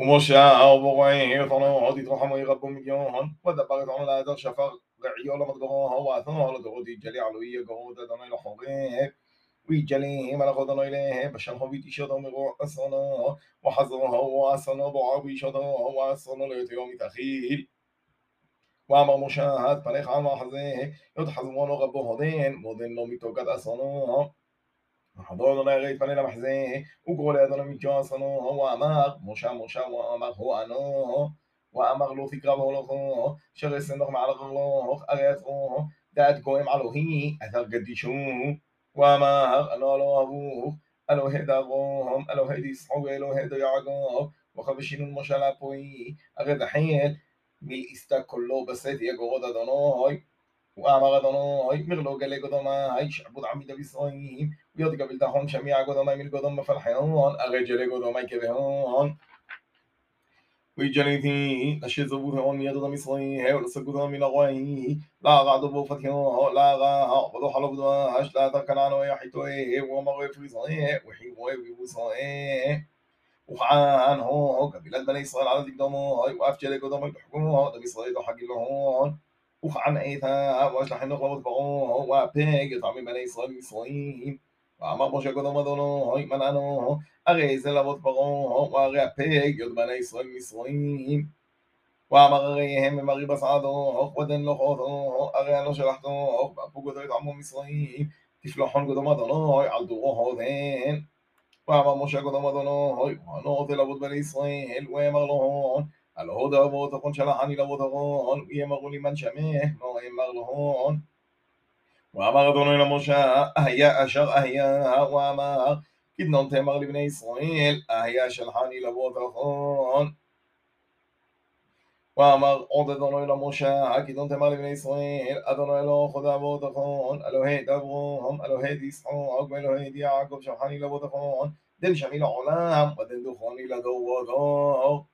ומשה ובורעי תונו תתרחמו ירבו מדיון ודבר תונו לעדר שפר רעיו למדגרו ועתנו לדורות יג'לי עלוי יגרות אדוני לחורב ויג'לי מלאך אדוני אליהם בשלחו ויתישתו מרוע אסונו וחזרו ואסונו בוער וישתו ואסונו ליתיו מתאכיל ואמר משה עד פניך על מחזה יתחזרונו רבו הודן מודן לו מתוקת אסונו حضور لا يغيث فلنا محزين وقول يا ظلم جاسنو وأمر مشا مشا وأمر هو أنو. وأمر لو ثقرب هو شغل السنوخ مع الغلوخ أغيثو داد قويم على هي أثر قديشو وأمر أنو لو أبوه ألو هيدا غوهم ألو هيدي صحو ألو هيدا يعقوب وخبشين المشا لبوي أغيث حيل ملئستا كله وأما وامغدنو هاي مغلو قال قدما هاي شعبود عميد بيصايم ويض قبل دهون شميع قدما من قدما فرحون اغجل قدما كبهون ويجنيتي أشي زبوه أون يد دميصي هيو لسقوه من أغوي لا غادو بوفتي لا غا بدو حلو بدو هش لا تكنانو يحيتوي هيو مغوي في صي وحيوي ويبوصي وخان هو قبيلة بني إسرائيل على ذيك دمو هاي وأفجلك دمو يحكمو دميصي دو حق لهون וכען איתה ואש לחינוך למטבעו והפג יצא מבני ישראל מישראל ואמר משה קודם אדונו מנענו הרי זה לבot פרעה והרי הפג יות בני ישראל מישראל ואמר הרי הם ממרי בסעדו ודן לא חותו הרי אני לא שלחתו והפוגו את עמו מישראל תפלוחון קודם אדונו על דורו הודן ואמר משה קודם אדונו ואנו תלוות בני ישראל ואמר לו הלא דאבות אחון שלחני לבot ארון ויאמרו לי מן שמך לא אמר להון ואמר אדוני למשה אהיה אשר אהיה ואמר כדנון תאמר לבני ישראל אהיה שלחני לבot ארון ואמר עוד אדוני למשה כדנון תאמר לבני ישראל אדוני לא חוד אבות אחון אלוהי דברום אלוהי תשחוק ואלוהי יעקב שלחני לבot אחון דן שמי לעולם ודן דוכני לדור ודור